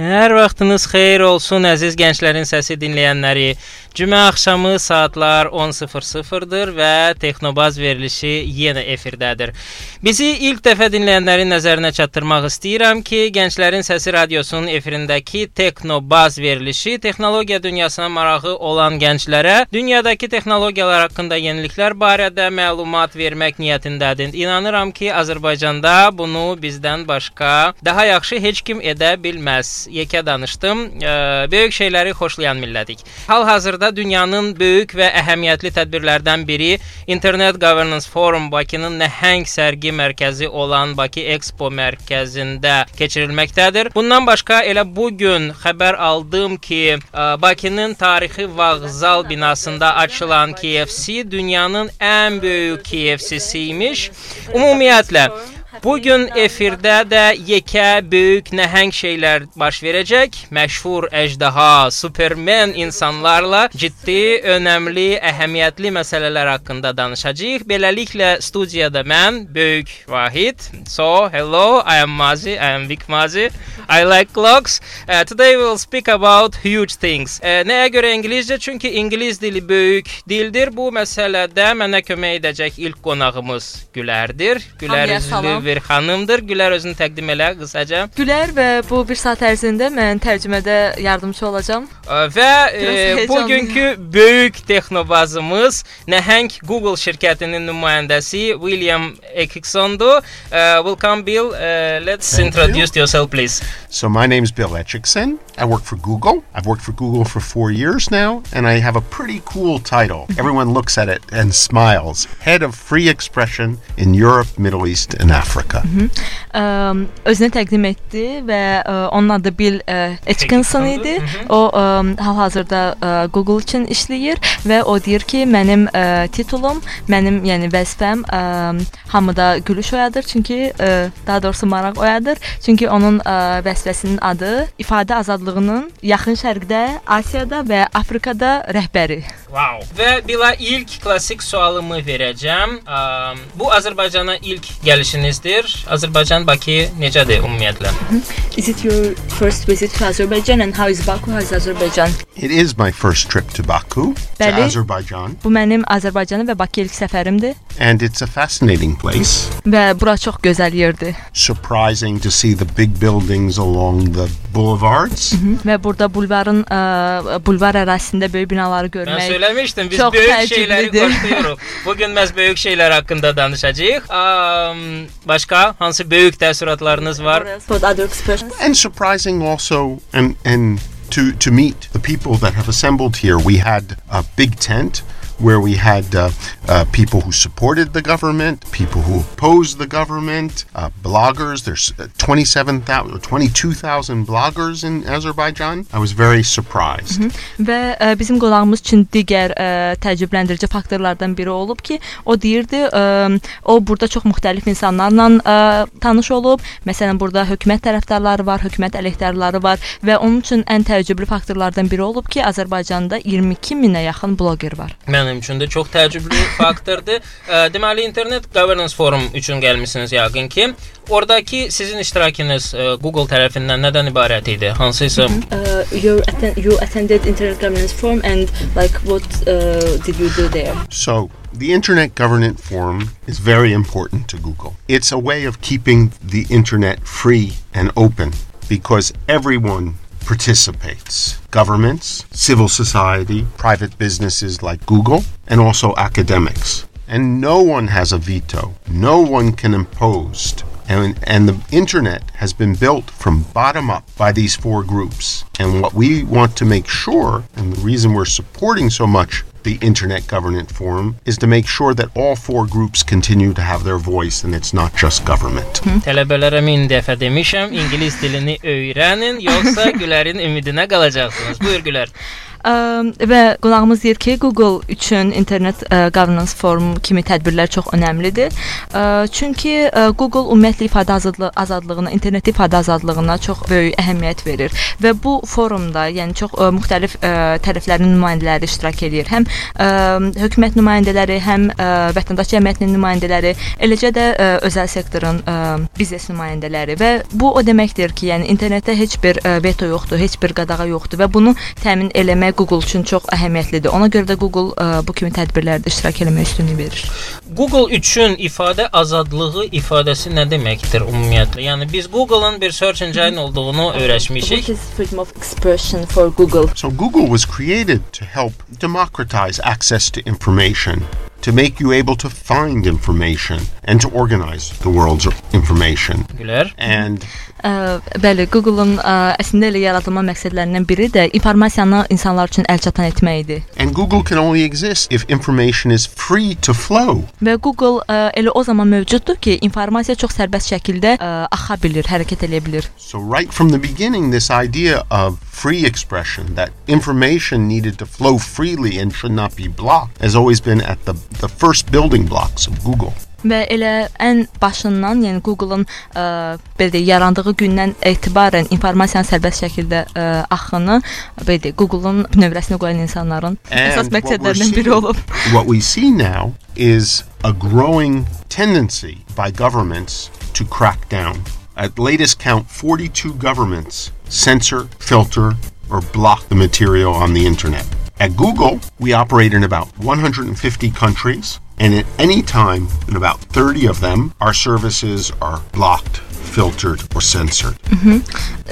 Hər vaxtınız xeyir olsun əziz gənclərin səsi dinləyənləri. Cümə axşamı saatlar 10:00-dır və Texnobaz verilişi yenə efirdədir. Bizi ilk dəfə dinləyənlərin nəzərinə çatdırmaq istəyirəm ki, Gənclərin Səsi radiosunun efirindəki Texnobaz verilişi texnologiya dünyasına marağı olan gənclərə dünyadakı texnologiyalar haqqında yeniliklər barədə məlumat vermək niyyətindədir. İnanıram ki, Azərbaycanda bunu bizdən başqa daha yaxşı heç kim edə bilməz yekə danışdım. Böyük şeyləri xoşlayan millətik. Hal-hazırda dünyanın böyük və əhəmiyyətli tədbirlərdən biri Internet Governance Forum Bakının nəhəng sərgi mərkəzi olan Bakı Expo mərkəzində keçirilməkdədir. Bundan başqa elə bu gün xəbər aldım ki, e, Bakının tarixi vağzal binasında açılan KFC dünyanın ən böyük KFC-si imiş. Ümumiyyətlə Bu gün efirdə də yekə böyük nəhəng şeylər baş verəcək. Məşhur əjdaha, Superman insanlarla ciddi, önəmli, əhəmiyyətli məsələlər haqqında danışacağıq. Beləliklə studiyada mən böyük Vahid. So, hello, I am Mazi, I am Vic Mazi. I like clocks. Uh, today we will speak about huge things. Uh, nəyə görə ingiliscə? Çünki ingilis dili böyük dildir. Bu məsələdə mənə kömək edəcək ilk qonağımız Gülərdir. Gülər üzlü bir xanımdır. Gülər özünü təqdim elə qısaca. Gülər və bu bir saat ərzində mən tərcümədə yardımçı olacağam. Uh, və e, bugünkü böyük texnobazımız nəhəng Google şirkətinin nümayəndəsi William Ekixondur. Uh, welcome Bill. Uh, let's Thank introduce you. yourself please. So my name is Bill Etchikson. I work for Google. I've worked for Google for four years now, and I have a pretty cool title. Everyone looks at it and smiles. Head of Free Expression in Europe, Middle East, and Africa. Um, özünü təqdim etdi və uh, onun adı Bill uh, Etchinson idi. O um, hal-hazırda uh, Google üçün işləyir və o deyir ki, mənim uh, titulum, mənim yəni vəzifəm uh, hamıda gülüş oyadır, çünki uh, daha doğrusu maraq oyadır. Çünki onun uh, vəzifəsinin adı ifadə azadlığı Azadlığının Yaxın Şərqdə, Asiyada və Afrikada rəhbəri. Wow. Və bila ilk klassik sualımı verəcəm. Um, bu Azərbaycana ilk gəlişinizdir. Azərbaycan Bakı necədir ümumiyyətlə? Is it your first visit to Azerbaijan and how is Baku? How is Azerbaijan? It is my first trip to Baku, Bəli, to Azerbaijan. Bu mənim Azərbaycana və Bakı ilk səfərimdir. And it's a fascinating place. Və bura çox gözəl yerdir. Surprising to see the big buildings along the boulevards. Hı -hı. Və burada bulvarın ə, bulvar ərazisində böyük binaları görmək. Mən söyləmişdim, biz çox böyük şeyləri xoşlayırıq. Bu gün məhz böyük şeylər haqqında danışacağıq. Um, başqa hansı böyük təəssüratlarınız var? And surprising also and and to to meet the people that have assembled here. We had a big tent where we had uh, uh, people who supported the government, people who opposed the government, uh, bloggers. There's uh, 27,000 or 22,000 bloggers in Azerbaijan. I was very surprised. Hı -hı. Və ə, e, bizim qonağımız üçün digər ə, e, təəccübləndirici faktorlardan biri olub ki, o deyirdi, ə, e, o burada çox müxtəlif insanlarla ə, tanış olub. Məsələn, burada hökumət tərəfdarları var, hökumət əleyhdarları var və onun üçün ən təəccüblü faktorlardan biri olub ki, Azərbaycanda 22 minə yaxın bloger var. Mən mənim üçün də çox təəccüblü faktordur. Deməli internet governance forum üçün gəlmisiniz yəqin ki. Oradakı sizin iştirakınız Google tərəfindən nədən ibarət idi? Hansısa uh, you, atten you attended internet governance forum and like what uh, did you do there? So The Internet Governance Forum is very important to Google. It's a way of keeping the internet free and open because everyone participates governments, civil society, private businesses like Google, and also academics. And no one has a veto, no one can impose. And, and the internet has been built from bottom up by these four groups. And what we want to make sure, and the reason we're supporting so much the Internet Governance Forum is to make sure that all four groups continue to have their voice and it's not just government. Hmm? Tələbələrə min dəfə demişəm, ingilis dilini öyrənin, yoxsa Gülərin ümidinə qalacaqsınız. Buyur Gülər. Və qonağımız deyir ki, Google üçün internet governance forum kimi tədbirlər çox önəmlidir. Çünki Google ümumiyyətlə ifadə azadlığı azadlığına, internet ifadə azadlığına çox böyük əhəmiyyət verir və bu forumda, yəni çox müxtəlif tərəflərin nümayəndələri iştirak edir. Həm hökumət nümayəndələri, həm vətəndaş cəmiyyətinin nümayəndələri, eləcə də ə, özəl sektorun ə, biznes nümayəndələri və bu o deməkdir ki, yəni internetdə heç bir ə, veto yoxdur, heç bir qadağa yoxdur və bunu təmin eləmək Google üçün çox əhəmiyyətlidir. Ona görə də Google ə, bu kimi tədbirlərdə iştirak etməyə üstünlük verir. Google üçün ifadə azadlığı ifadəsi nə deməkdir ümumiyyətlə? Yəni biz Google-ın bir search engine olduğunu öyrəşmişik. What is freedom of expression for Google? So Google was created to help democratize access to information, to make you able to find information and to organize the world's information. And bəli, Google-un əslində elə yaradılma məqsədlərindən biri də informasiyanı insanlar üçün əlçatan etmək idi. and Google can only exist if information is free to flow. Və Google ə, elə o zaman mövcuddur ki, informasiya çox sərbəst şəkildə ə, axa bilir, hərəkət edə bilir. So right from the beginning this idea of free expression that information needed to flow freely and should not be blocked has always been at the the first building blocks of Google. Və elə ən başından, yəni Google-un ə, belə deyək, yarandığı gündən etibarən informasiyanın sərbəst şəkildə ə, axını belə deyək, Google-un növrəsinə qoyan insanların əsas what we're məqsədlərindən biri seeing- olub. What we see now is a growing tendency by governments to crack down. At latest count, 42 governments censor, filter, or block the material on the internet. At Google, we operate in about 150 countries, and at any time, in about 30 of them, our services are blocked, filtered, or censored.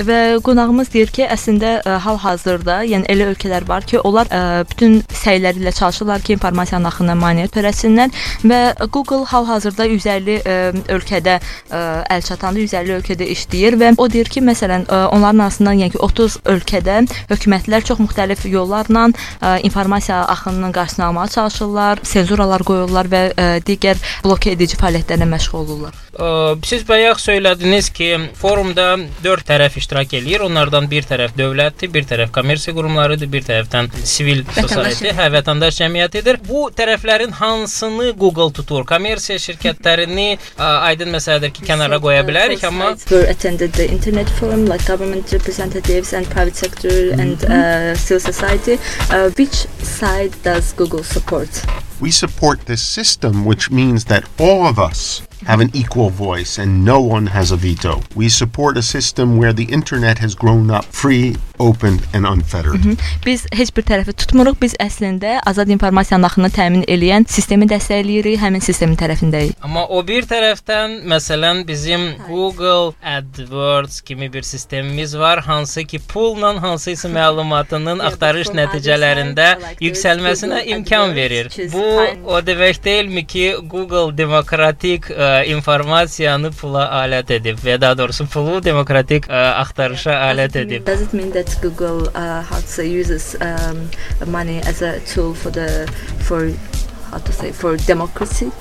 Və qonağımız deyir ki, əslində ə, hal-hazırda, yəni elə ölkələr var ki, onlar ə, bütün səyləri ilə çalışırlar ki, informasiyanın axınına maneə törətsinlər və Google hal-hazırda 150 ə, ölkədə ə, əl çatanda 150 ölkədə işləyir və o deyir ki, məsələn, ə, onların arasından yəni ki, 30 ölkədə hökumətlər çox müxtəlif yollarla ə, informasiya axınının qarşısını almağa çalışırlar, senzuralar qoyurlar və ə, digər bloke edici fəaliyyətlərlə məşğul olurlar. Ə, Siz bayaq söylədiniz ki, forumda 4 tərəf iştirak eləyir. Onlardan bir tərəf dövlətdir, bir tərəf kommersiya qurumlarıdır, bir tərəfdən civil society, hə, vətəndaş cəmiyyətidir. Bu tərəflərin hansını Google tutur? Kommersiya şirkətlərini ə, aydın məsələdir ki, kənara qoya bilərik, amma attended the internet forum like government representatives and private sector and uh, civil society. Uh, which side does Google support? We support this system, which means that all of us have an equal voice and no one has a veto. We support a system where the internet has grown up free, open, and unfettered. Biz heç bir tərəfi tutmuruq. Biz əslində azad informasiyanın axını təmin edən sistemi dəstəkləyirik, həmin sistemin tərəfindəyik. Amma o bir tərəfdən məsələn bizim Google AdWords kimi bir sistemimiz var, hansı ki pulla hansısa məlumatının axtarış nəticələrində yüksəlməsinə imkan verir. Bu o demək deyilmi ki, Google demokratik ə, informasiyanı pula alət edib və daha doğrusu pulu demokratik ə, axtarışa alət edib. Does it mean that Google uh, how to say uses um, money as a tool for the for how to say for democracy?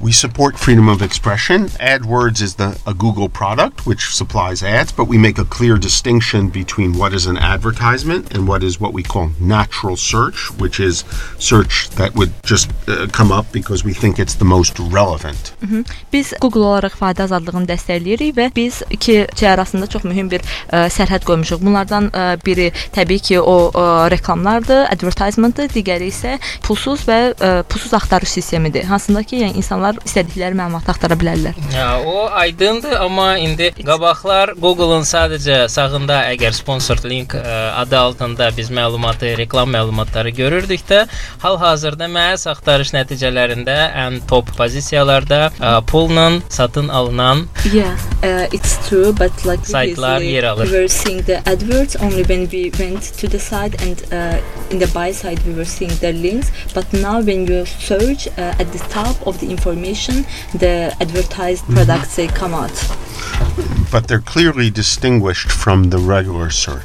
We support freedom of expression. AdWords is the a Google product which supplies ads, but we make a clear distinction between what is an advertisement and what is what we call natural search, which is search that would just uh, come up because we think it's the most relevant. Biz Google olaraq ifadə azadlığını dəstəkləyirik və biz iki şey arasında çox mühüm bir ə, sərhəd qoymuşuq. Bunlardan ə, biri təbii ki, o ə, reklamlardır, advertisementdır, digəri isə pulsuz və ə, pulsuz axtarış sistemidir. Hansında ki, yəni insanlar istədikləri məlumatı axtara bilərlər. Ya, o aydındır, amma indi qabaqlar Google-un sadəcə sağında əgər sponsored link ə, adı altında biz məlumatı, reklam məlumatları görürdükdə, hal-hazırda məhz axtarış nəticələrində ən top pozisiyalarda ə, pulla satın alınan Yeah, uh, it's true, but like Saytlar yer alır. we were seeing the adverts only when we went to the site and uh, in the buy side we were seeing the links. But now when you search uh, at the top of the information, the advertised products they come out. But they're clearly distinguished from the regular search.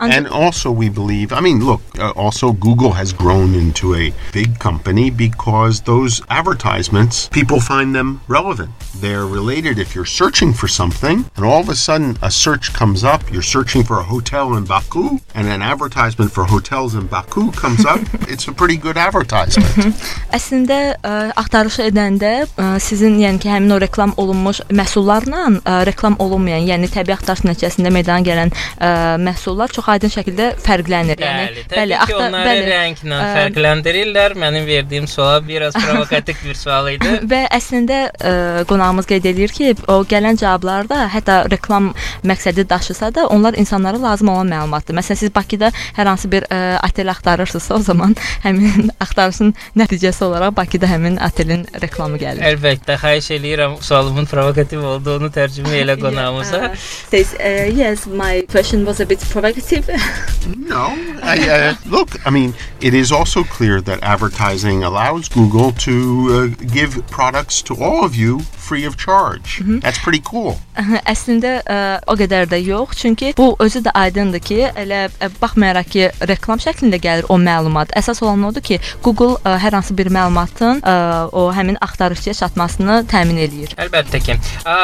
And also, we believe, I mean, look, uh, also Google has grown into a big company because those advertisements, people find them relevant. They're related if you're searching for something, and all of a sudden a search comes up, you're searching for a hotel in Baku, and an advertisement for hotels in Baku comes up, it's a pretty good advertisement. Əslində ə, axtarışı edəndə ə, sizin yəni ki, həmin o reklam olunmuş məhsullarla ə, reklam olunmayan, yəni təbii axtarış nəticəsində meydana gələn ə, məhsullar çox aydın şəkildə fərqlənir. Bəli, təbii ki, onları rənglə Ə, fərqləndirirlər. Mənim verdiyim sual biraz provokativ bir sual idi. Və əslində ə, qonağımız qeyd edir ki, o gələn cavablarda hətta reklam məqsədi daşısa da, onlar insanlara lazım olan məlumatdır. Məsələn, siz Bakıda hər hansı bir ə, otel axtarırsınızsa, o zaman həmin axtarışın nəticəsi olaraq Bakıda həmin otelin reklamı gəlir. Əlbəttə, xahiş eləyirəm sualımın provokativ olduğunu tərcümə elə qonağımıza. Uh, says, uh, yes, my question was a bit provocative. No, I, uh, look, I mean, it is also clear that advertising allows Google to uh, give products to all of you free of charge. That's pretty cool. Əslində ə, o qədər də yox, çünki bu özü də aydındır ki, elə ə, baxmayaraq ki, reklam şəklində gəlir o məlumat. Əsas olan odur ki, Google ə, hər hansı bir məlumatın ə, o həmin axtarışçıya çatmasını təmin eləyir. Əlbəttə ki. Ə,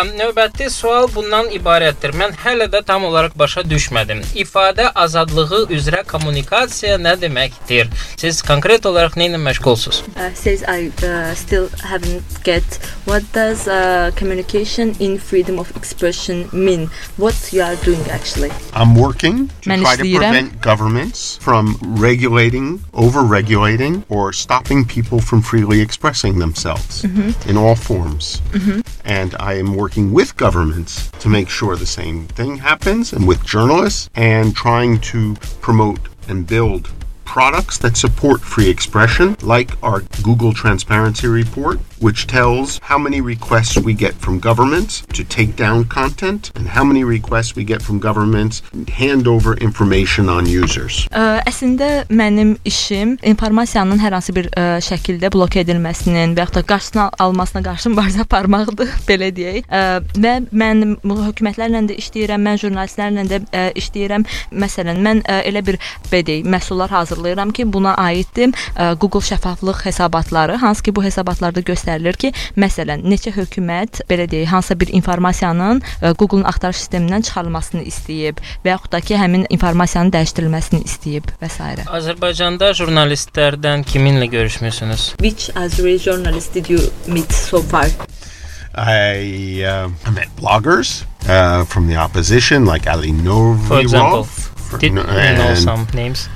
növbəti sual bundan ibarətdir. Mən hələ də tam olaraq başa düşmədim. İfadə azadlığı üzrə kommunikasiya nə deməkdir? Siz konkret olaraq nə ilə məşğulsuz? Uh, says I uh, still haven't get what does uh, communication in freedom of expression mean? What you are doing actually? I'm working to Mən try to prevent governments from regulating, over-regulating, or stopping people from freely expressing themselves in all forms. And I am working with governments to make sure the same thing happens, and with journalists, and trying to promote and build products that support free expression, like our Google Transparency Report, which tells how many requests we get from governments to take down content and how many requests we get from governments hand over information on users. Ə, əslində mənim işim informasiyanın hər hansı bir ə, şəkildə blok edilməsinin və yaxud da qarşısını almasına qarşı mübarizə aparmaqdır, belə deyək. Ə, və mən hökumətlərlə də işləyirəm, mən jurnalistlərlə də ə, işləyirəm. Məsələn, mən ə, elə bir belə deyək, məhsullar hazırlayıram ki, buna aiddir ə, Google şəffaflıq hesabatları, hansı ki bu hesabatlarda göstərilir ki, məsələn, neçə hökumət belə deyək, hansısa bir informasiyanın ə, Google-un axtarış sistemindən çıxarılmasını istəyib və yaxud da ki, həmin informasiyanın dəyişdirilməsini istəyib və s. Azərbaycanda jurnalistlərdən kiminlə görüşmüsünüz? Which Azeri journalist did you meet so far? I, uh, I met bloggers uh, from the opposition, like Ali Novrov. For example, for- Did you no, know some names?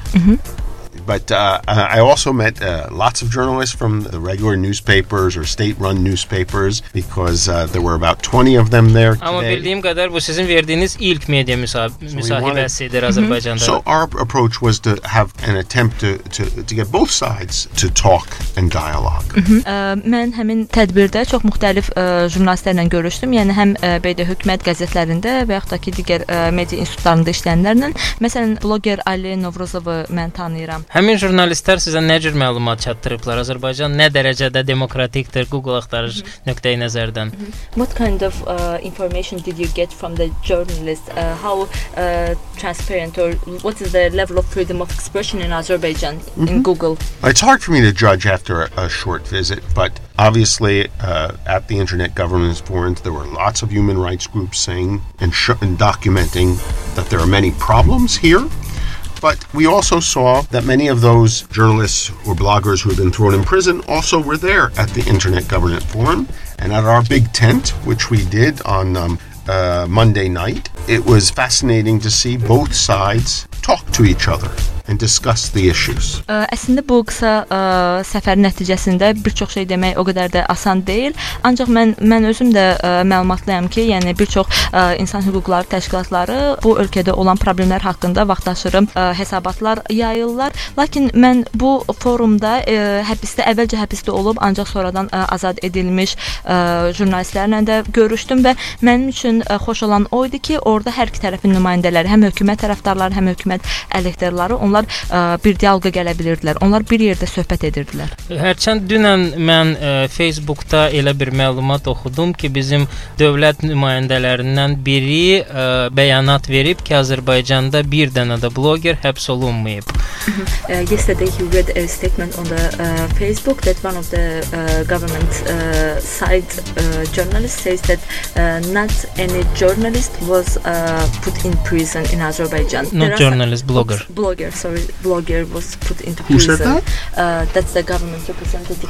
But uh, uh, I also met uh, lots of journalists from the regular newspapers or state-run newspapers because uh, there were about 20 of them there Amma today. bildiyim qədər bu sizin verdiyiniz ilk media müsah müsahibəsidir Azərbaycanda. So our approach was to have an attempt to, to, to get both sides to talk and dialogue. Ə, mən həmin tədbirdə çox müxtəlif ə, jurnalistlərlə görüşdüm. Yəni həm ə, belə hökumət qəzetlərində və yaxud da ki, digər ə, media institutlarında işləyənlərlə. Məsələn, bloger Ali Novrozovu mən tanıyıram. Həmin jurnalistlər sizə nə cür məlumat çatdırıblar? Azərbaycan nə dərəcədə demokratikdir Google axtarış nöqteyi nəzərdən? What kind of uh, information did you get from the journalists? Uh, how uh, transparent or what is the level of freedom of expression in Azerbaijan in Google? It's hard for me to judge after a, a short visit, but obviously uh, at the Internet Governance Forums, there were lots of human rights groups saying and, and documenting that there are many problems here. But we also saw that many of those journalists or bloggers who had been thrown in prison also were there at the Internet Governance Forum. And at our big tent, which we did on um, uh, Monday night, it was fascinating to see both sides talk to each other and discuss the issues. Ə, Əslində bu qısa ə, səfər nəticəsində bir çox şey demək o qədər də asan deyil. Ancaq mən mən özüm də ə, məlumatlıyam ki, yəni bir çox ə, insan hüquqları təşkilatları bu ölkədə olan problemlər haqqında vaxtaşırı ə, hesabatlar yayırlar. Lakin mən bu forumda ə, həbsdə əvvəlcə həbsdə olub, ancaq sonradan ə, azad edilmiş ə, jurnalistlərlə də görüşdüm və mənim üçün ə, xoş olan o idi ki, orada hər iki tərəfin nümayəndələri, həm hökumət tərəfdarları, həm hökumət hökumət əleyhdarları onlar ə, bir dialoqa gələ bilirdilər. Onlar bir yerdə söhbət edirdilər. Hərçənd dünən mən ə, Facebookda elə bir məlumat oxudum ki, bizim dövlət nümayəndələrindən biri ə, bəyanat verib ki, Azərbaycanda bir dənə də bloger həbs olunmayıb. Uh, yesterday he read a statement on the uh, Facebook that one of the uh, government uh, side uh, journalists says that uh, not any journalist was uh, put in prison in Azerbaijan. Not are journalist, some- blogger. Blogger, sorry, blogger was put into Who said prison. Uh, that's the government representative.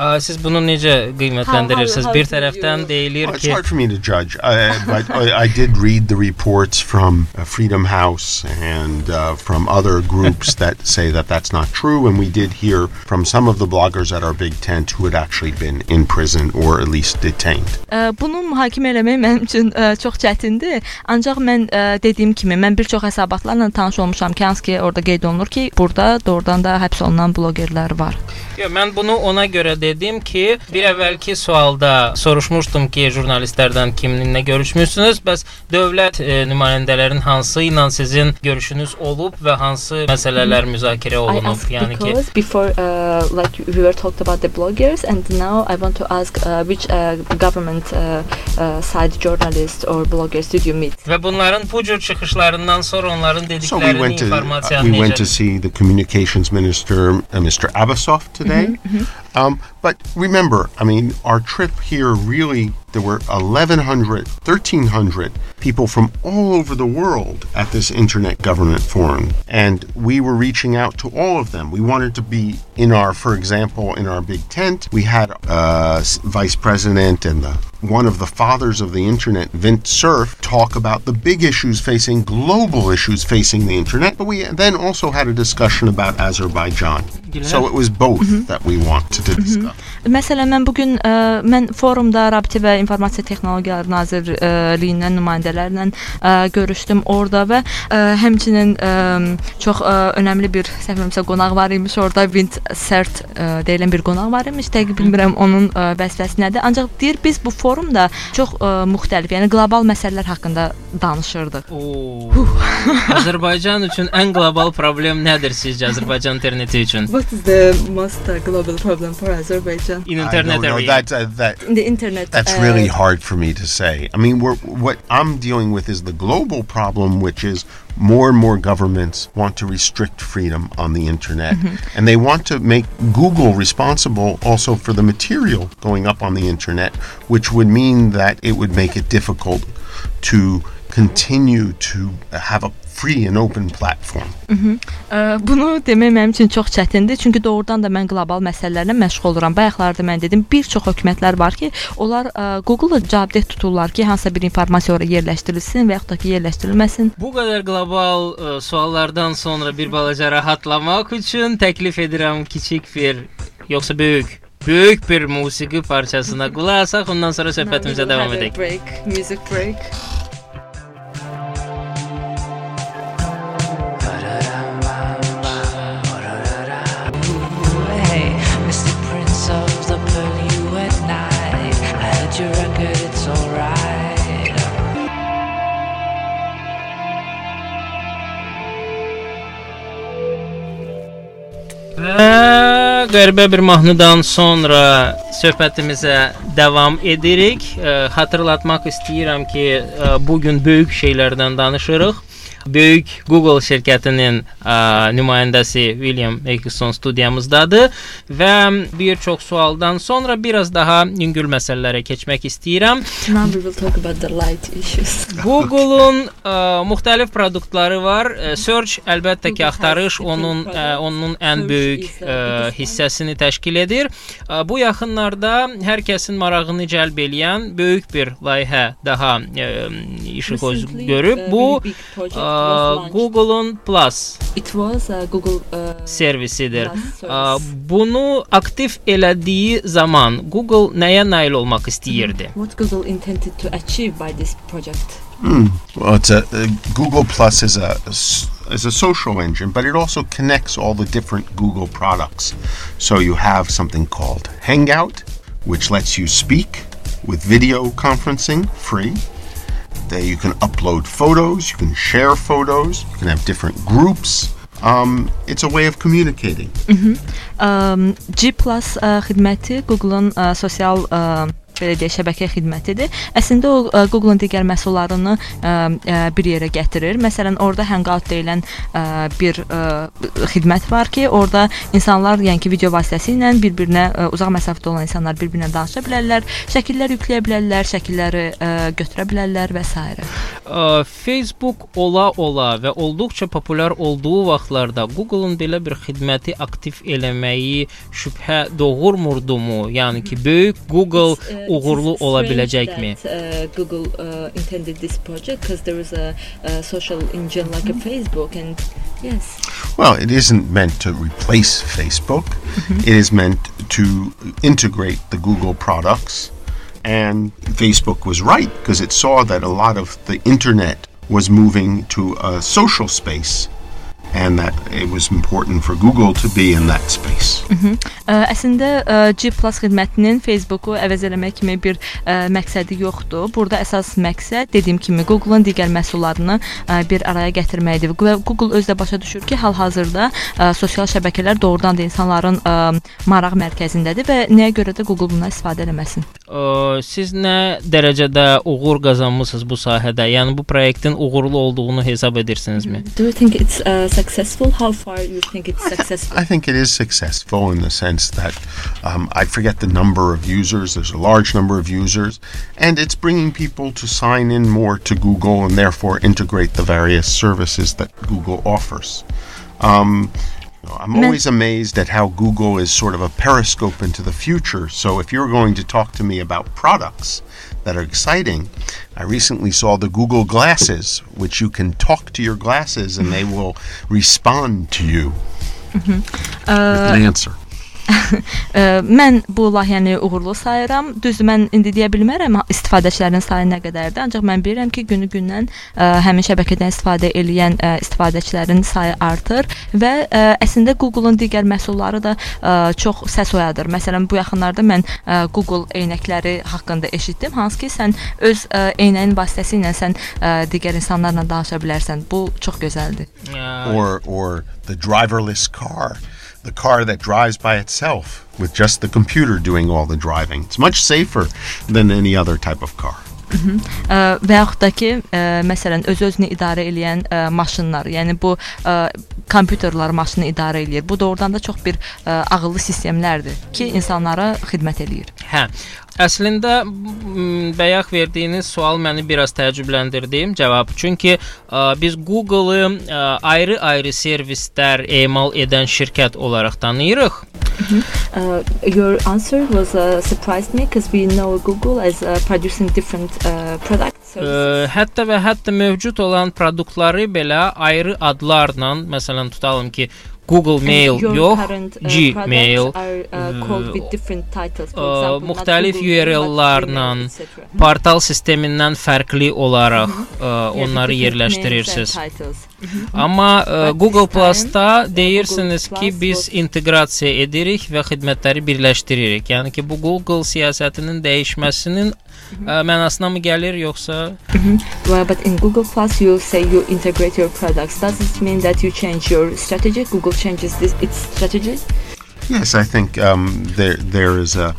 Ə, siz bunu necə qiymətləndirirsiniz? How- how- Bir how do tərəfdən you- deyilir Well, it's ki, hard for me to judge, uh, but I, I did read the reports from uh, Freedom House and uh, from other groups that say that that's not true. And we did hear from some of the bloggers at our big tent who had actually been in prison or at least detained. Ə, Bunu mühakimə eləmək mənim üçün ə, çox çətindir. Ancaq mən ə, dediyim kimi mən bir çox hesabatlarla tanış olmuşam ki, hansı ki orada qeyd olunur ki, burada doğrudan da həbs olunan blogerlər var. Yo, mən bunu ona görə dedim ki, bir əvvəlki sualda soruşmuşdum ki, jurnalistlərdən kiminlə görüşmüsünüz? Bəs dövlət e, nümayəndələrinin hansı ilə sizin görüşünüz olub və hansı məsələlər müzakirə I olunub? Yəni ki, before uh, like we were talked about the bloggers and now I want to ask uh, which uh, government uh, uh, side journalist or bloggers did you meet? və bunların bu cür çıxışlarından sonra onların So we went to uh, informasiyanı we went to see the communications minister, uh, Mr. Abasov, today. Um, but remember, I mean, our trip here really there were 1,100, 1,300 people from all over the world at this Internet Government Forum, and we were reaching out to all of them. We wanted to be in our, for example, in our big tent. We had uh, vice president and the one of the fathers of the internet, Vint Cerf, talk about the big issues facing global issues facing the internet. But we then also had a discussion about Azerbaijan. So it was both that we wanted to discuss. Məsələn, mən bu gün ə, mən forumda Rabitə və İnformasiya Texnologiyaları Nazirliyindən nümayəndələrlə ə, görüşdüm orada və ə, həmçinin ə, çox ə, önəmli bir səhvimsə qonaq var imiş orada Vint Sert ə, deyilən bir qonaq var imiş. Dəqiq bilmirəm onun ə, vəzifəsi nədir. Ancaq deyir biz bu forumda çox ə, müxtəlif, yəni qlobal məsələlər haqqında danışırdıq. Oo. Azərbaycan üçün ən qlobal problem nədir sizcə Azərbaycan interneti üçün? What is the most uh, global problem for Azerbaijan? In internet area. That, uh, that, In the internet. That's uh, really hard for me to say. I mean, we're, what I'm dealing with is the global problem, which is more and more governments want to restrict freedom on the internet. Mm-hmm. And they want to make Google responsible also for the material going up on the internet, which would mean that it would make it difficult to continue to have a free and open platform. Ə, Bunu demək mənim üçün çox çətindir, çünki doğrudan da mən qlobal məsələlərlə məşğul oluram. Bayaqlarda mən dedim, bir çox hökumətlər var ki, onlar ə, Google-a cavabdeh tuturlar ki, hansısa bir informasiya ora yerləşdirilsin və yaxud da ki, yerləşdirilməsin. Bu qədər qlobal ə, suallardan sonra bir balaca rahatlamaq üçün təklif edirəm kiçik bir yoxsa böyük böyük bir musiqi parçasına qulaq asaq, ondan sonra söhbətimizə davam edək. Break, music break. Və qəribə bir mahnıdan sonra söhbətimizə davam edirik. Xatırlatmaq istəyirəm ki, ə, bu gün böyük şeylərdən danışırıq. Böyük Google şirkətinin ə, nümayəndəsi William Atkinson studiyamızdadır və bir çox sualdan sonra biraz daha yüngül məsələlərə keçmək istəyirəm. Now we will talk about the light issues. Google-un ə, müxtəlif produktları var. Ə, Search əlbəttə ki, axtarış onun ə, onun ən böyük ə, hissəsini təşkil edir. Ə, Bu yaxınlarda hər kəsin marağını cəlb eləyən böyük bir layihə daha ə, işıq göz görüb. Bu ə, Google-un Plus It was uh, Google uh, servisidir. Plus Ə, service. Bunu aktiv elədiyi zaman Google nəyə nail olmaq istəyirdi? What Google intended to achieve by this project? Well, it's a, uh Google Plus is a is a social engine, but it also connects all the different Google products. So you have something called Hangout, which lets you speak with video conferencing free. They, you can upload photos, you can share photos, you can have different groups. Um, it's a way of communicating. Ə, G+ ə, xidməti uh, Google-un ə, uh, sosial ə, uh, belə deyək, şəbəkə xidmətidir. Əslində o Google-un digər məhsullarını ə, ə, bir yerə gətirir. Məsələn, orada Hangout deyilən ə, bir ə, xidmət var ki, orada insanlar, yəni ki, video vasitəsilə bir-birinə ə, uzaq məsafədə olan insanlar bir-birinə danışa bilərlər, şəkillər yükləyə bilərlər, şəkilləri ə, götürə bilərlər və s. Facebook ola-ola və olduqca populyar olduğu vaxtlarda Google-un belə bir xidməti aktiv eləməyi şübhə doğurmurdumu? Yəni ki, böyük Google uğurlu ola biləcəkmi? uh, Google uh, intended this project because there is a, a social engine like a Facebook and yes. Well, it isn't meant to replace Facebook. It is meant to integrate the Google products. And Facebook was right because it saw that a lot of the internet was moving to a social space and that it was important for Google to be in that space. Ə, əslində ə, G+ xidmətinin Facebooku əvəz eləmək kimi bir ə, məqsədi yoxdur. Burada əsas məqsəd dediyim kimi Google-un digər məhsullarını ə, bir araya gətirməkdir. Google özü də başa düşür ki, hal-hazırda ə, sosial şəbəkələr doğrudan da insanların ə, maraq mərkəzindədir və nəyə görə də Google bundan istifadə eləməsin. Ə, siz nə dərəcədə uğur qazanmısınız bu sahədə? Yəni bu proyektin uğurlu olduğunu hesab edirsinizmi? Do you think it's uh, successful? How far you think it's successful? I think it is successful in the sense that um, I forget the number of users. There's a large number of users, and it's bringing people to sign in more to Google and therefore integrate the various services that Google offers. Um, you know, I'm always amazed at how Google is sort of a periscope into the future. So if you're going to talk to me about products that are exciting, I recently saw the Google Glasses, which you can talk to your glasses and they will respond to you mm-hmm. with an uh, answer. Mən bu layihəni uğurlu sayıram. Düzdür, mən indi deyə bilmərəm istifadəçilərin sayı nə qədərdir, ancaq mən bilirəm ki, günü-gündən həmin şəbəkədən istifadə edən istifadəçilərin sayı artır və ə, əslində Google-un digər məhsulları da ə, çox səs oyadır. Məsələn, bu yaxınlarda mən ə, Google eynəkləri haqqında eşitdim, hansı ki, sən öz ə, eynəyin vasitəsilə sən ə, digər insanlarla danışa bilərsən. Bu çox gözəldir. Or or the driverless car, the car that drives by itself with just the computer doing all the driving. It's much safer than any other type of car. Ə, və yaxud da ki, ə, məsələn, öz-özünü idarə edən ə, maşınlar, yəni bu ə, kompüterlər maşını idarə eləyir. Bu doğrudan da çox bir ə, ağıllı sistemlərdir ki, insanlara xidmət eləyir. Hə. Əslində bayaq verdiyiniz sual məni biraz təəccübləndirdi cavab. Çünki ə, biz Google-ı ayrı-ayrı servislər emal edən şirkət olaraq tanıyırıq. Uh, your answer was uh, surprised me because we know Google as uh, producing different uh, products. Ə, hətta və hətta mövcud olan produktları belə ayrı adlarla, məsələn tutalım ki, Google Mail yox, uh, Gmail, uh, not müxtəlif URL-larla, portal sistemindən fərqli olaraq Yeah, onları yerləşdirirsiniz. titles. Amma Google Plus-da uh, deyirsiniz ki, biz inteqrasiya edirik və xidmətləri birləşdiririk. Yəni ki, bu Google siyasətinin dəyişməsinin Mm-hmm. Uh, ə, mənasına mı gəlir yoxsa mm-hmm. Well, but in Google Plus, you say you integrate your products. Does it mean that you change your strategy? Google changes this its strategy. Yes, I think um, there there is a,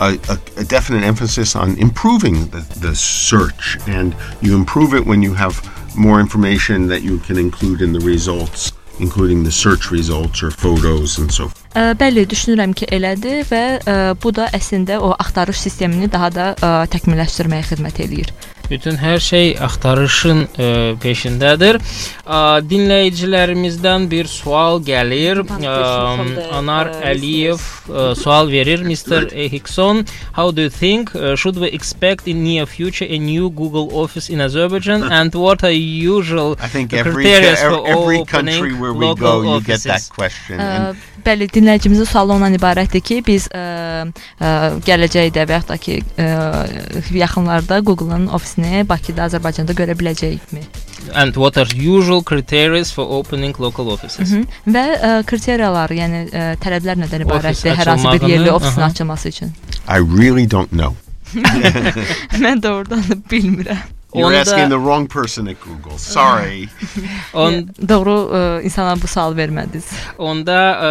a, a, a definite emphasis on improving the, the search, and you improve it when you have more information that you can include in the results, including the search results or photos and so forth. Ə, bəli, düşünürəm ki, elədir və ə, bu da əslində o axtarış sistemini daha da ə, təkmilləşdirməyə xidmət eləyir. Bütün hər şey axtarışın ə, peşindədir. Ə, dinləyicilərimizdən bir sual gəlir. Ə, Anar Əliyev ə, sual verir. Mr. Hikson, how do you think uh, should we expect in near future a new Google office in Azerbaijan and what are usual I think every criteria for every opening country where we local go, you get that offices. question. Ə, And bəli, dinləyicimizin sualı ondan ibarətdir ki, biz ə, ə, gələcəkdə və yaxud da ki, ə, yaxınlarda Google-un ofisini Bakıda, Azərbaycanda görə biləcəyikmi? and what are usual criteria for opening local offices? Hı. Və ə, kriteriyalar, yəni ə, tələblər nədən ibarətdir hər hansı bir yerli ofisin açılması üçün? I really don't know. Mən doğrudan da bilmirəm. You're Onda- asking the wrong person at Google. Sorry. On, Doğru ə, insana bu sual vermədiniz. onda ə,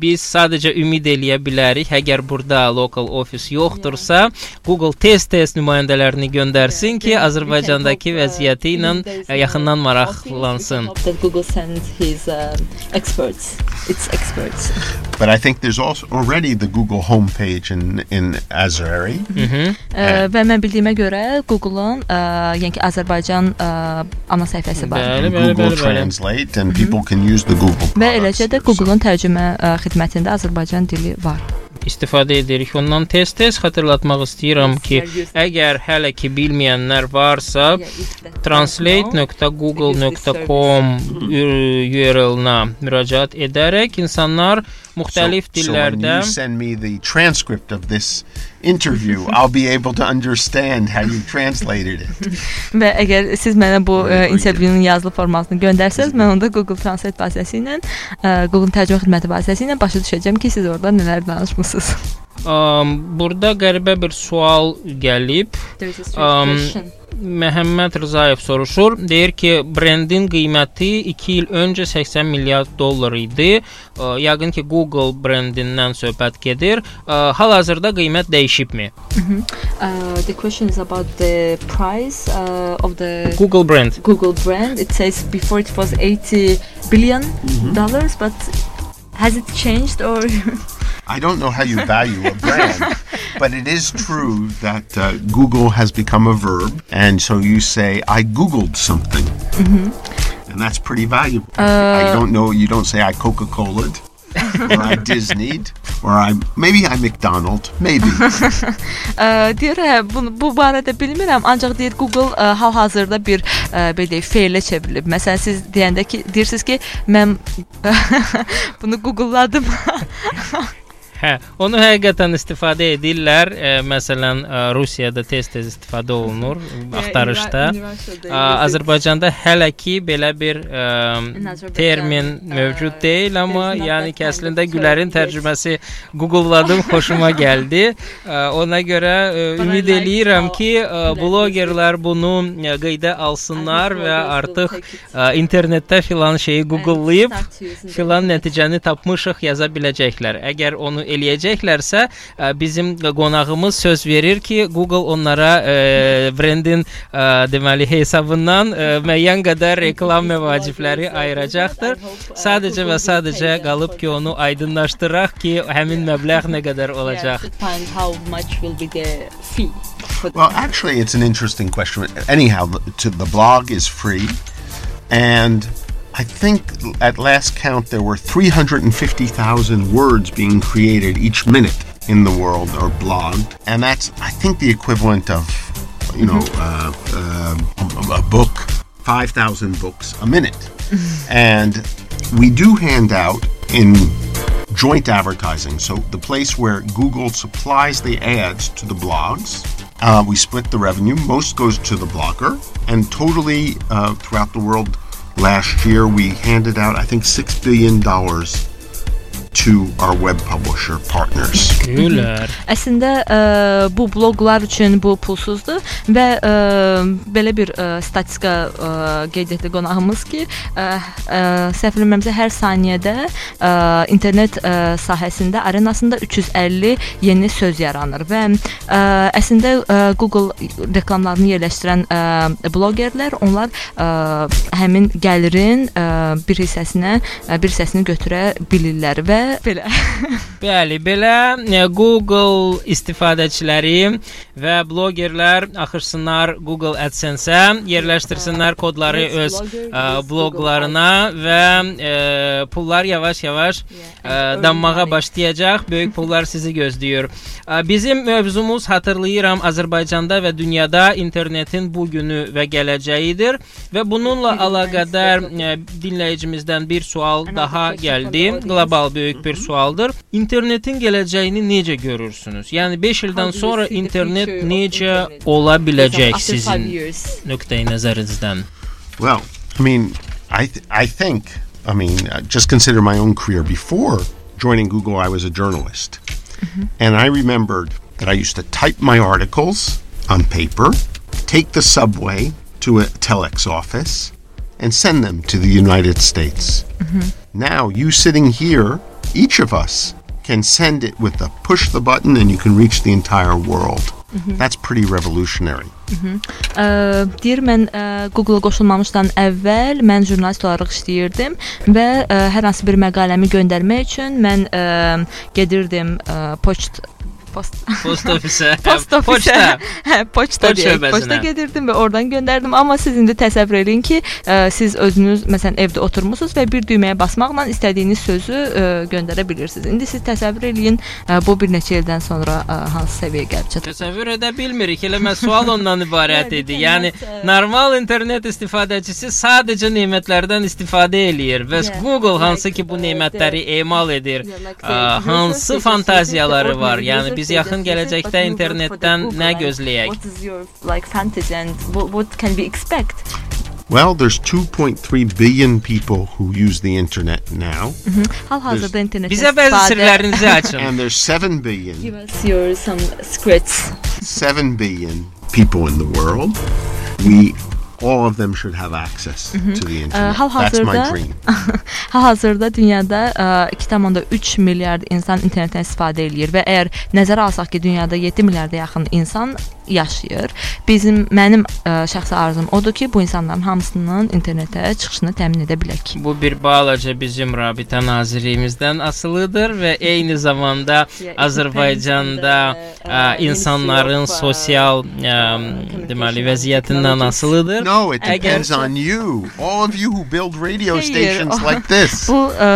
biz sadəcə ümid eləyə bilərik, əgər burada local office yoxdursa, Google tez-tez nümayəndələrini göndərsin ki, Azərbaycandakı vəziyyəti ilə ə, yaxından maraqlansın. That Google sends his um, experts. It's experts. but I think there's also already the Google homepage in in Azeri. Mhm. Və mən bildiyimə görə Google-un ə, yəni ki, Azərbaycan ə, ana səhifəsi var. Bəli, bəli, Google bəli, bəli. Translate, and people can use the Google. Və eləcə də. Google-un tərcümə ə, xidmətində Azərbaycan dili var. istifadə edirik. Ondan tez-tez xatırlatmaq istəyirəm ki, əgər hələ ki bilməyənlər varsa, translate.google.com URL-na müraciət edərək insanlar müxtəlif so, So dillərdə when you send me the transcript of this interview, I'll be able to understand how you translated it. Və əgər siz mənə bu ə, Very intervyunun yazılı formasını göndərsəz, mən onda Google Translate vasitəsilə, ə, Google tərcümə xidməti vasitəsilə başa düşəcəm ki, siz orada nələr danışmısınız. burada qəribə bir sual gəlib. Məhəmməd Rzayev soruşur. Deyir ki, brendin qiyməti 2 il öncə 80 milyard dollar idi. Yəqin ki, Google brendindən söhbət gedir. Hal-hazırda qiymət dəyişibmi? Uh, the question is about the price uh, of the Google brand. Google brand. It says before it was 80 billion dollars, but has it changed or I don't know how you value a brand, but it is true that uh, Google has become a verb, and so you say, "I googled something," and that's pretty valuable. I don't know. You don't say, "I Coca-Cola'd," or "I Disney'd," or "I maybe I McDonald." Maybe. Ə, deyir, hə, bu, bu barədə bilmirəm, ancaq deyir Google ə, hal-hazırda bir ə, belə deyək, feilə çevrilib. Məsələn, siz deyəndə ki, deyirsiniz ki, mən bunu Google-ladım. Hə, onu həqiqətən istifadə edirlər. Ə, məsələn, Rusiyada tez-tez istifadə olunur axtarışda. Ə, Azərbaycanda hələ ki belə bir Azərbaycan, termin mövcud deyil, amma yəni ki əslində Gülərin tərcüməsi Google-ladım, xoşuma gəldi. Ə, Ona görə I ümid eləyirəm ki, ə, Gülər blogerlər bunu qeydə alsınlar və artıq ə, internetdə filan şeyi Google'layıb filan nəticəni tapmışıq yaza biləcəklər. Əgər onu eləyəcəklərsə, ə, bizim qonağımız söz verir ki, Google onlara ə, brendin ə, deməli hesabından ə, müəyyən qədər reklam məvacibləri ayıracaqdır. Sadəcə və sadəcə qalıb ki, onu aydınlaşdıraq ki, həmin məbləğ nə qədər Yeah, olacaq. should find how much will be the fee. for the- Well, actually, it's an interesting question. Anyhow, the, to, the blog is free, and I think at last count there were 350,000 words being created each minute in the world or blogged, and that's I think the equivalent of you know uh, uh, a, a book, 5,000 books a minute, and we do hand out in joint advertising. So the place where Google supplies the ads to the blogs, uh, we split the revenue. Most goes to the blogger, and totally uh, throughout the world, last year we handed out I think six billion dollars to our web publisher partners. Gülər. Əslində ə, bu bloqlar üçün bu pulsuzdur və ə, belə bir ə, statistika ə, qeyd etdi qonağımız ki, ə, ə, səhv eləmirəmsə hər saniyədə ə, internet ə, sahəsində arenasında 350 yeni söz yaranır və ə, əslində ə, Google reklamlarını yerləşdirən ə, blogerlər onlar ə, həmin gəlirin ə, bir hissəsinə ə, bir hissəsini götürə bilirlər və belə. Bəli, belə e, Google istifadəçiləri və blogerlər axırsınlar Google AdSense-ə, yerləşdirsinlər kodları Let's öz blogger, ə, let's bloqlarına və ə, pullar yavaş-yavaş dammağa başlayacaq. Böyük pullar sizi gözləyir. Ə, Bizim mövzumuz hatırlayıram Azərbaycanda və dünyada internetin bu günü və gələcəyidir və bununla əlaqədar dinləyicimizdən bir sual daha gəldi. Qlobal böyük bir sualdır. İnternetin gələcəyini necə görürsünüz? Yəni 5 ildən sonra internet necə ola biləcək sizin nöqteyi nəzərinizdən? Well, I mean, I th- I think I mean, uh, just consider my own career. Before joining Google, I was a journalist, and I remembered that I used to type my articles on paper, take the subway to a telex office and send them to the United States. Now, you sitting here, each of us can send it with the push the button and you can reach the entire world. That's pretty revolutionary. Ə, deyir mən Google-a qoşulmamışdan əvvəl mən jurnalist olaraq işləyirdim və ə, hər hansı bir məqaləmi göndərmək üçün mən ə, gedirdim ə, poçt post Post ofisə. Post ofisə. Poçta. Hə, poçta Poçt deyək. Poçta gedirdim və oradan göndərdim. Amma siz indi təsəvvür edin ki, ə, siz özünüz məsələn evdə oturmusunuz və bir düyməyə basmaqla istədiyiniz sözü ə, göndərə bilirsiniz. İndi siz təsəvvür eləyin, ə, bu bir neçə ildən sonra ə, hansı səviyyəyə gəlib çatacaq. Təsəvvür edə bilmirik. Elə mən sual ondan ibarət idi. Yəni normal internet istifadəçisi sadəcə nemətlərdən istifadə eləyir və Yeah, Google hansı ki bu uh, nemətləri emal edir. Ə, the hansı fantaziyaları var? Yəni users, biz yaxın just use it, gələcəkdə but you work for the internetdən nə gözləyək? What is your like fantasy and what, what can we expect? Well, there's 2.3 billion people who use the internet now, mm-hmm. Hal-hazırda internetdə Bizə bəzi sirlərinizi açın. and there's 7 billion Give us your some secrets. 7 billion people in the world. We all of them should have access to the internet. how That's my hazırda- dream. Hal-hazırda dünyada ə, 2.3 milyard insan internetdən istifadə eləyir və əgər nəzərə alsaq ki, dünyada 7 milyarda yaxın insan yaşayır, bizim mənim ə, şəxsi arzum odur ki, bu insanların hamısının internetə çıxışını təmin edə bilək. Bu bir balaca bizim Rabitə Nazirliyimizdən asılıdır və eyni zamanda Azərbaycanda ə, uh, insanların sosial ə, deməli vəziyyətindən asılıdır. No, it depends on you. All of you who build radio stations o- like this. Bu ə,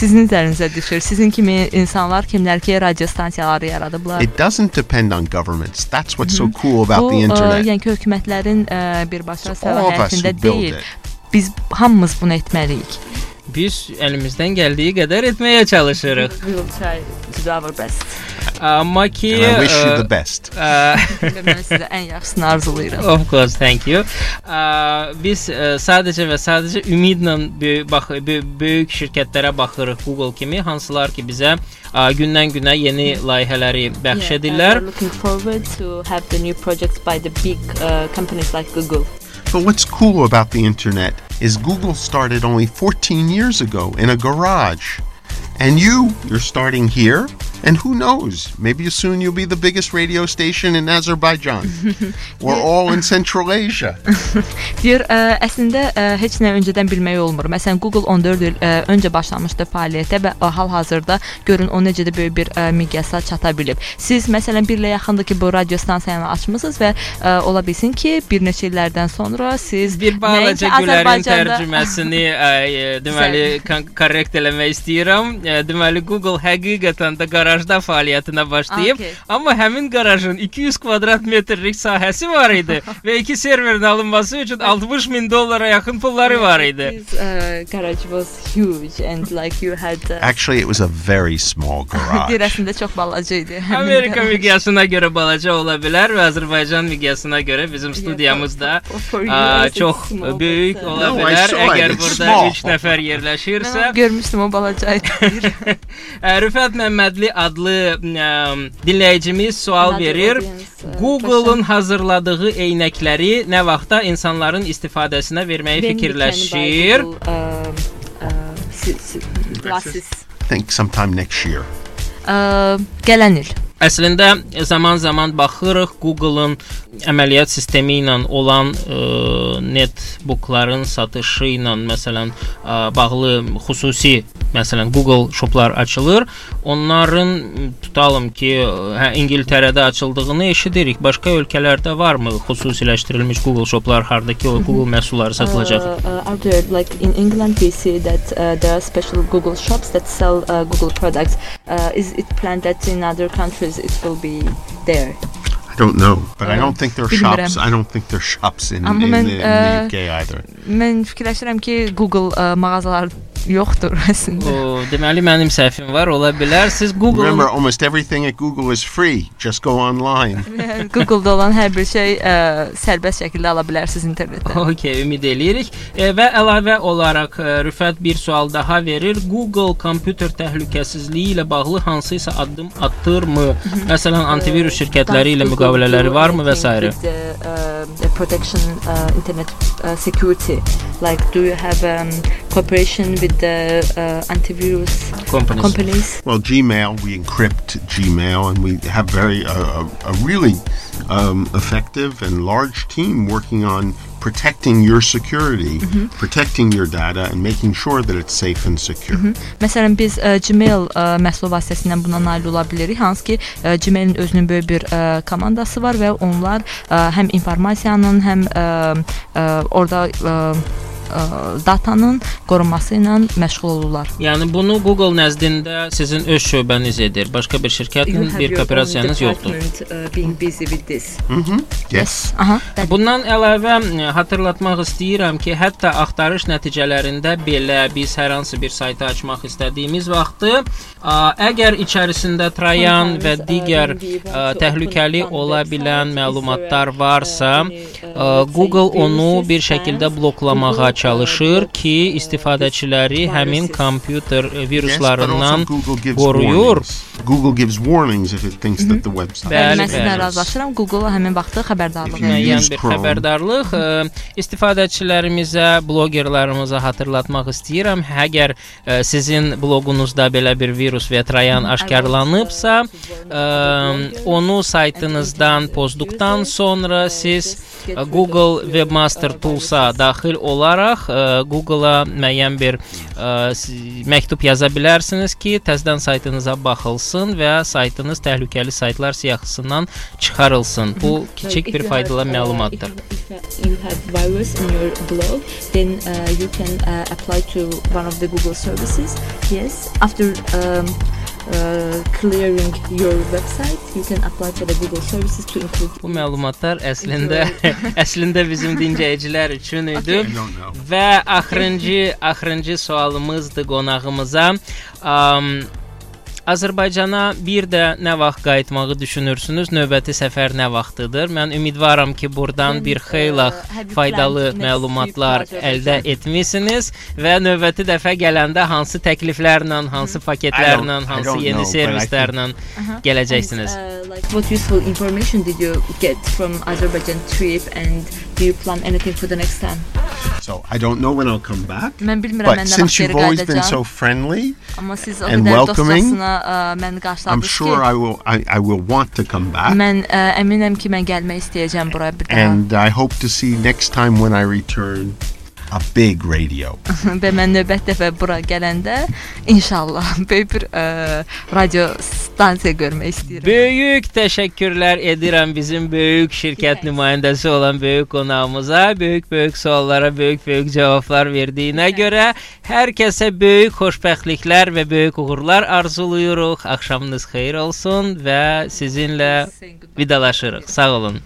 sizin üzərinizə düşür. Sizin kimi insanlar kimlər ki, radio stansiyaları yaradıblar. It doesn't depend on governments. That's what's so cool about Bu the ə, internet. yəni ki, hökumətlərin ə, birbaşa of us who səlahiyyətində build deyil. it. Biz hamımız bunu etməliyik. Biz əlimizdən gəldiyi qədər etməyə çalışırıq. We will try to do our best. Uh, Amma ki And I wish you uh, the best. ə, Və mən sizə ən yaxşısını arzulayıram. Of course, thank you. Ə, biz ə, sadəcə və sadəcə ümidlə böyük, bax, böyük, böyük şirkətlərə baxırıq, Google kimi, hansılar ki bizə gündən-günə yeni layihələri bəxş edirlər. and we're looking forward to have the new projects by the big uh, companies like Google. But what's cool about the internet is Google started only 14 years ago in a garage. And you, you're starting here, and who knows? Maybe soon you'll be the biggest radio station in Azerbaijan or all in Central Asia. Deyir, ə, əslində ə, heç nə öncədən bilmək olmur. Məsələn, Google 14 il ə, öncə başlamışdı fəaliyyətə və hal-hazırda görün o necə də böyük bir ə, miqyasa çata bilib. Siz məsələn bir ilə yaxındır ki, bu radio stansiyanı açmısınız və ə, ola bilsin ki, bir neçə illərdən sonra siz Bir balaca Gülərin tərcüməsini ə, deməli korrekt eləmək istəyirəm. Deməli Google həqiqətən də qarajda fəaliyyətinə başlayıb, Okay. amma həmin qarajın 200 kvadrat metrlik sahəsi var idi və iki serverin alınması üçün 60 min dollara yaxın pulları var idi. This uh, garage was huge and like you had uh, Actually, it was a very small garage. Əslində çox balaca idi. Amerika miqyasına görə balaca ola bilər və Azərbaycan miqyasına görə bizim studiyamızda it's çox böyük uh, ola No, bilər. it, Əgər burada small. 3 nəfər yerləşirsə, görmüşdüm o balaca idi. Rüfət Məmmədli adlı ə, dinləyicimiz sual Another verir. uh, Google-un hazırladığı eynəkləri nə vaxtda insanların istifadəsinə verməyi When fikirləşir? Um, uh, glasses. I think sometime next year. Uh, gələn il. Əslində zaman-zaman baxırıq Google-ın əməliyyat sistemi ilə olan ə, netbookların satışı ilə məsələn ə, bağlı xüsusi məsələn Google shoplar açılır. Onların tutalım ki, hə İngiltərədə açıldığını eşidirik. Başqa ölkələrdə varmı xüsusiləşdirilmiş Google shoplar hardakı o Google məhsulları satılacaq? Uh, uh, are there like in England we see that uh, there are special Google shops that sell uh, Google products. Uh, is it planned that in other countries it will be there? I don't know, but I don't think there are Bilmirəm. shops. I don't think there are shops in, Amma in, mən, the, in uh, the UK either. Mən fikirləşirəm ki, Google ə, mağazalar yoxdur əslində. O, deməli mənim səhvim var, ola bilər. Siz Google Remember, almost everything at Google is free. Just go online. Google-da olan hər bir şey ə, sərbəst şəkildə ala bilərsiniz internetdən. Okay, ümid eləyirik. E, və əlavə olaraq e, Rüfət bir sual daha verir. Google kompüter təhlükəsizliyi ilə bağlı hansısa addım atırmı? Məsələn, antivirus şirkətləri ilə müqavilələri varmı və s. Protection uh, internet uh, security like do you have um, cooperation with the uh, antivirus Companies. companies Well, Gmail, we encrypt Gmail, and we have very uh, a, a really um, effective and large team working on protecting your security, protecting your data, and making sure that it's safe and secure. Məsələn biz ə, Gmail ə, məhsulu vasitəsilə buna nail ola bilərik. Hansı ki, ə, Gmailin özünün böyük bir ə, komandası var və onlar ə, həm informasiyanın, həm ə, ə, orada ə, datanın qorunması ilə məşğul olurlar. Yəni bunu Google nəzdində sizin öz şöbəniz edir. Başqa bir şirkətlə bir kooperasiyanız yoxdur. uh, being busy with this. Yes. Aha. Bundan əlavə xatırlatmaq istəyirəm ki, hətta axtarış nəticələrində belə biz hər hansı bir saytı açmaq istədiyimiz vaxtı, ə, əgər içərisində troyan və digər ə, təhlükəli ola bilən məlumatlar varsa, ə, Google onu bir şəkildə bloklamağa çalışır ki, istifadəçiləri həmin kompüter viruslarından qoruyur. Google gives warnings if it thinks that the website. Bəli, mən sizinlə bəli. razılaşıram. Google həmin vaxtı xəbərdarlıq use bir xəbərdarlıq ə, istifadəçilərimizə, blogerlərimizə xatırlatmaq istəyirəm. Əgər ə, sizin bloqunuzda belə bir virus və troyan aşkarlanıbsa, ə, onu saytınızdan pozduqdan sonra siz Google Webmaster Tools-a daxil olaraq Google-a müəyyən bir məktub yaza bilərsiniz ki, təzədən saytınıza baxılsın və saytınız təhlükəli saytlar siyahısından çıxarılsın. Bu kiçik bir faydalı məlumatdır. If you have virus in your blog, then uh, you can uh, apply to one of the Google services. Yes, after um, uh, clearing your website, you can apply for the Google services to include. Bu məlumatlar əslində əslində bizim dinləyicilər üçün idi. Know. Və axırıncı axırıncı sualımızdır qonağımıza. Um, Azərbaycana bir də nə vaxt qayıtmağı düşünürsünüz? Növbəti səfər nə vaxtıdır? Mən ümidvaram ki, burdan bir xeyli faydalı məlumatlar əldə etmisiniz və növbəti dəfə gələndə hansı təkliflərlə, hansı paketlərlə, hansı yeni but servislərlə gələcəksiniz. Uh, like what useful information did you get from Azerbaijan trip and do you plan anything for the next time? So I don't know when I'll come back. Mən bilmirəm But mən nə since vaxt geri you've always been qayıdacağam. so friendly, and welcoming, Euh, dostcasına ə, I'm sure ki, I will. I, I will want to come back, mən əminəm ki, mən gəlmək istəyəcəm bura bir daha. and I hope to see next time when I return a big radio. Və mən növbət dəfə bura gələndə inşallah böyük bir ə, radio stansiya görmək istəyirəm. Böyük təşəkkürlər edirəm bizim böyük şirkət nümayəndəsi olan böyük qonağımıza. Böyük-böyük suallara böyük-böyük cavablar verdiyinə görə hər kəsə böyük xoşbəxtliklər və böyük uğurlar arzulayırıq. Axşamınız xeyir olsun və sizinlə vidalaşırıq. Sağ olun.